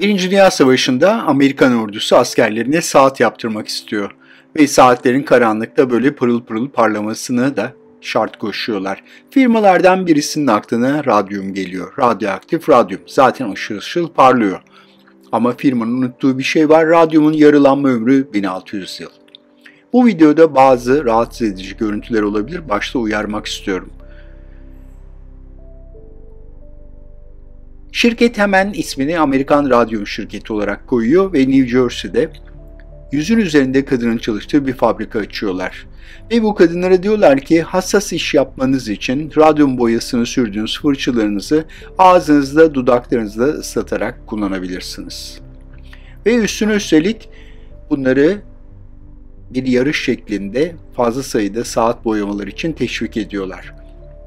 Birinci Dünya Savaşı'nda Amerikan ordusu askerlerine saat yaptırmak istiyor. Ve saatlerin karanlıkta böyle pırıl pırıl parlamasını da şart koşuyorlar. Firmalardan birisinin aklına radyum geliyor. Radyoaktif radyum. Zaten ışıl ışıl parlıyor. Ama firmanın unuttuğu bir şey var. Radyumun yarılanma ömrü 1600 yıl. Bu videoda bazı rahatsız edici görüntüler olabilir. Başta uyarmak istiyorum. Şirket hemen ismini Amerikan Radyo Şirketi olarak koyuyor ve New Jersey'de yüzün üzerinde kadının çalıştığı bir fabrika açıyorlar. Ve bu kadınlara diyorlar ki hassas iş yapmanız için radyum boyasını sürdüğünüz fırçalarınızı ağzınızda dudaklarınızda ıslatarak kullanabilirsiniz. Ve üstüne üstelik bunları bir yarış şeklinde fazla sayıda saat boyamalar için teşvik ediyorlar.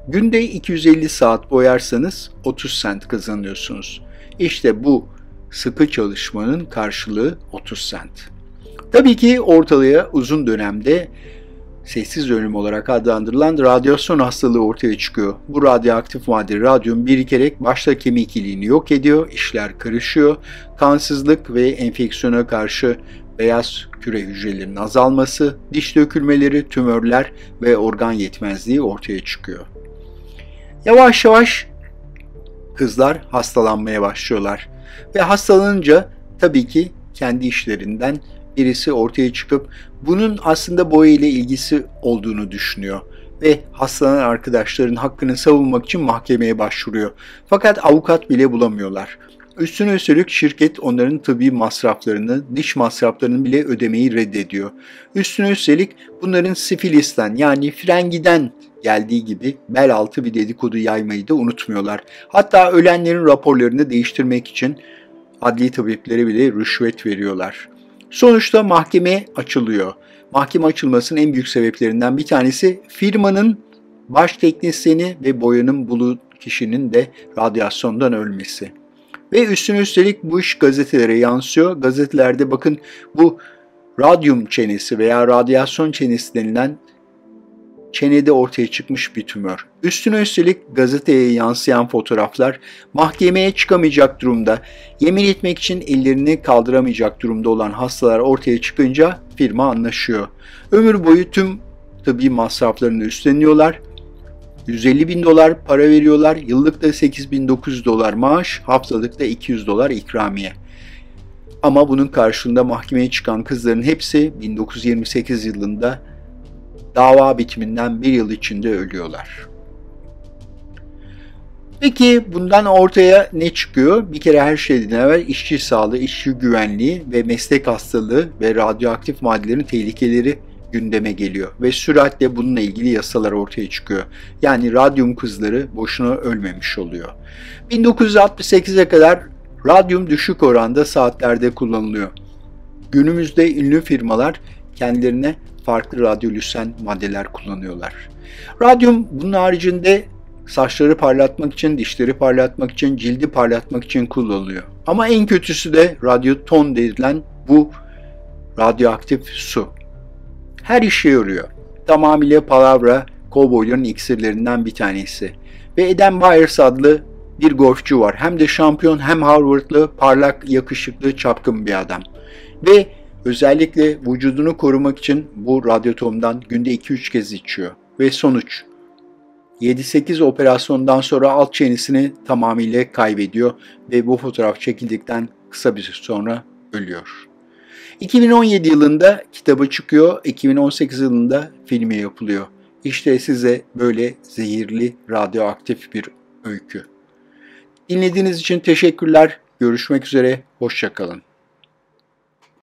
Günde 250 saat boyarsanız 30 sent kazanıyorsunuz. İşte bu sıkı çalışmanın karşılığı 30 sent. Tabii ki ortalığa uzun dönemde sessiz ölüm olarak adlandırılan radyasyon hastalığı ortaya çıkıyor. Bu radyoaktif madde radyum birikerek başta kemik iliğini yok ediyor, işler karışıyor, kansızlık ve enfeksiyona karşı beyaz küre hücrelerinin azalması, diş dökülmeleri, tümörler ve organ yetmezliği ortaya çıkıyor. Yavaş yavaş kızlar hastalanmaya başlıyorlar ve hastalanınca tabii ki kendi işlerinden birisi ortaya çıkıp bunun aslında boya ile ilgisi olduğunu düşünüyor ve hastalanan arkadaşların hakkını savunmak için mahkemeye başvuruyor. Fakat avukat bile bulamıyorlar. Üstüne üstlük şirket onların tıbbi masraflarını, diş masraflarını bile ödemeyi reddediyor. Üstüne üstelik bunların sifilisten yani frengiden geldiği gibi bel altı bir dedikodu yaymayı da unutmuyorlar. Hatta ölenlerin raporlarını değiştirmek için adli tabiplere bile rüşvet veriyorlar. Sonuçta mahkeme açılıyor. Mahkeme açılmasının en büyük sebeplerinden bir tanesi firmanın baş teknisyeni ve boyanın bulu kişinin de radyasyondan ölmesi. Ve üstüne üstelik bu iş gazetelere yansıyor. Gazetelerde bakın bu radyum çenesi veya radyasyon çenesi denilen çenede ortaya çıkmış bir tümör. Üstüne üstelik gazeteye yansıyan fotoğraflar mahkemeye çıkamayacak durumda, yemin etmek için ellerini kaldıramayacak durumda olan hastalar ortaya çıkınca firma anlaşıyor. Ömür boyu tüm tıbbi masraflarını üstleniyorlar. 150 bin dolar para veriyorlar, yıllık 8900 dolar maaş, haftalık 200 dolar ikramiye. Ama bunun karşılığında mahkemeye çıkan kızların hepsi 1928 yılında dava bitiminden bir yıl içinde ölüyorlar. Peki bundan ortaya ne çıkıyor? Bir kere her şeyden evvel işçi sağlığı, işçi güvenliği ve meslek hastalığı ve radyoaktif maddelerin tehlikeleri gündeme geliyor ve süratle bununla ilgili yasalar ortaya çıkıyor. Yani radyum kızları boşuna ölmemiş oluyor. 1968'e kadar radyum düşük oranda saatlerde kullanılıyor. Günümüzde ünlü firmalar kendilerine farklı radyolüsen maddeler kullanıyorlar. Radyum bunun haricinde saçları parlatmak için, dişleri parlatmak için, cildi parlatmak için kullanılıyor. Ama en kötüsü de radyoton denilen bu radyoaktif su. Her işe yarıyor. Tamamıyla palavra kovboyların iksirlerinden bir tanesi. Ve Eden Byers adlı bir golfçu var. Hem de şampiyon hem Harvardlı, parlak, yakışıklı, çapkın bir adam. Ve Özellikle vücudunu korumak için bu radyotomdan günde 2-3 kez içiyor. Ve sonuç 7-8 operasyondan sonra alt çenesini tamamıyla kaybediyor ve bu fotoğraf çekildikten kısa bir süre sonra ölüyor. 2017 yılında kitabı çıkıyor, 2018 yılında filmi yapılıyor. İşte size böyle zehirli radyoaktif bir öykü. Dinlediğiniz için teşekkürler. Görüşmek üzere, hoşçakalın.